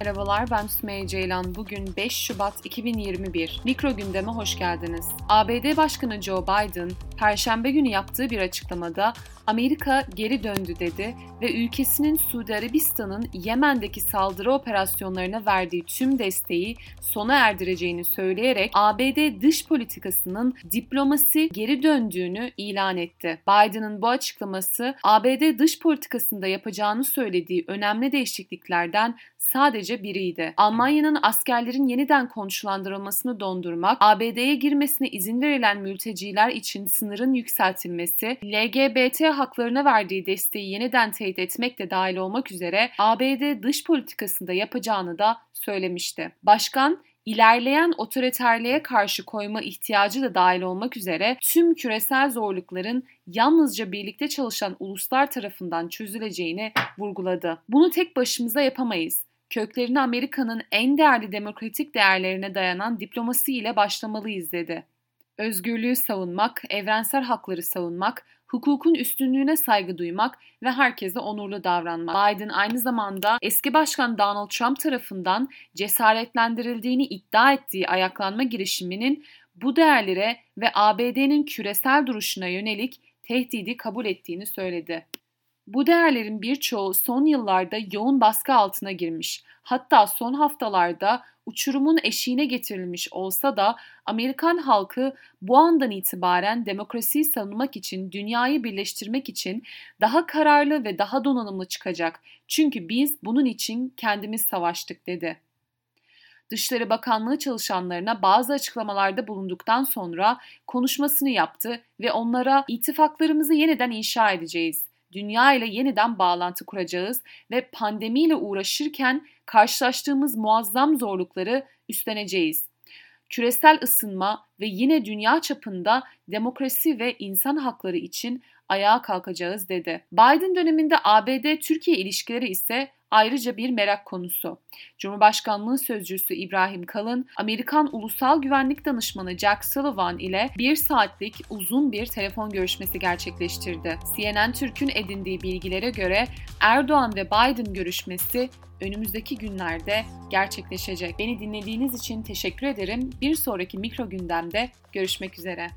Merhabalar ben Sümeyye Ceylan. Bugün 5 Şubat 2021. Mikro gündeme hoş geldiniz. ABD Başkanı Joe Biden, Perşembe günü yaptığı bir açıklamada Amerika geri döndü dedi ve ülkesinin Suudi Arabistan'ın Yemen'deki saldırı operasyonlarına verdiği tüm desteği sona erdireceğini söyleyerek ABD dış politikasının diplomasi geri döndüğünü ilan etti. Biden'ın bu açıklaması ABD dış politikasında yapacağını söylediği önemli değişikliklerden sadece biriydi. Almanya'nın askerlerin yeniden konuşlandırılmasını dondurmak, ABD'ye girmesine izin verilen mülteciler için sınırın yükseltilmesi, LGBT haklarına verdiği desteği yeniden teyit etmek de dahil olmak üzere ABD dış politikasında yapacağını da söylemişti. Başkan ilerleyen otoriterliğe karşı koyma ihtiyacı da dahil olmak üzere tüm küresel zorlukların yalnızca birlikte çalışan uluslar tarafından çözüleceğini vurguladı. Bunu tek başımıza yapamayız köklerini Amerika'nın en değerli demokratik değerlerine dayanan diplomasi ile başlamalıyız dedi. Özgürlüğü savunmak, evrensel hakları savunmak, hukukun üstünlüğüne saygı duymak ve herkese onurlu davranmak. Biden aynı zamanda eski başkan Donald Trump tarafından cesaretlendirildiğini iddia ettiği ayaklanma girişiminin bu değerlere ve ABD'nin küresel duruşuna yönelik tehdidi kabul ettiğini söyledi. Bu değerlerin birçoğu son yıllarda yoğun baskı altına girmiş. Hatta son haftalarda uçurumun eşiğine getirilmiş olsa da Amerikan halkı bu andan itibaren demokrasiyi savunmak için, dünyayı birleştirmek için daha kararlı ve daha donanımlı çıkacak. Çünkü biz bunun için kendimiz savaştık dedi. Dışişleri Bakanlığı çalışanlarına bazı açıklamalarda bulunduktan sonra konuşmasını yaptı ve onlara ittifaklarımızı yeniden inşa edeceğiz dünya ile yeniden bağlantı kuracağız ve pandemiyle uğraşırken karşılaştığımız muazzam zorlukları üstleneceğiz. Küresel ısınma ve yine dünya çapında demokrasi ve insan hakları için ayağa kalkacağız dedi. Biden döneminde ABD-Türkiye ilişkileri ise ayrıca bir merak konusu. Cumhurbaşkanlığı sözcüsü İbrahim Kalın, Amerikan Ulusal Güvenlik Danışmanı Jack Sullivan ile bir saatlik uzun bir telefon görüşmesi gerçekleştirdi. CNN Türk'ün edindiği bilgilere göre Erdoğan ve Biden görüşmesi önümüzdeki günlerde gerçekleşecek. Beni dinlediğiniz için teşekkür ederim. Bir sonraki mikro gündemde görüşmek üzere.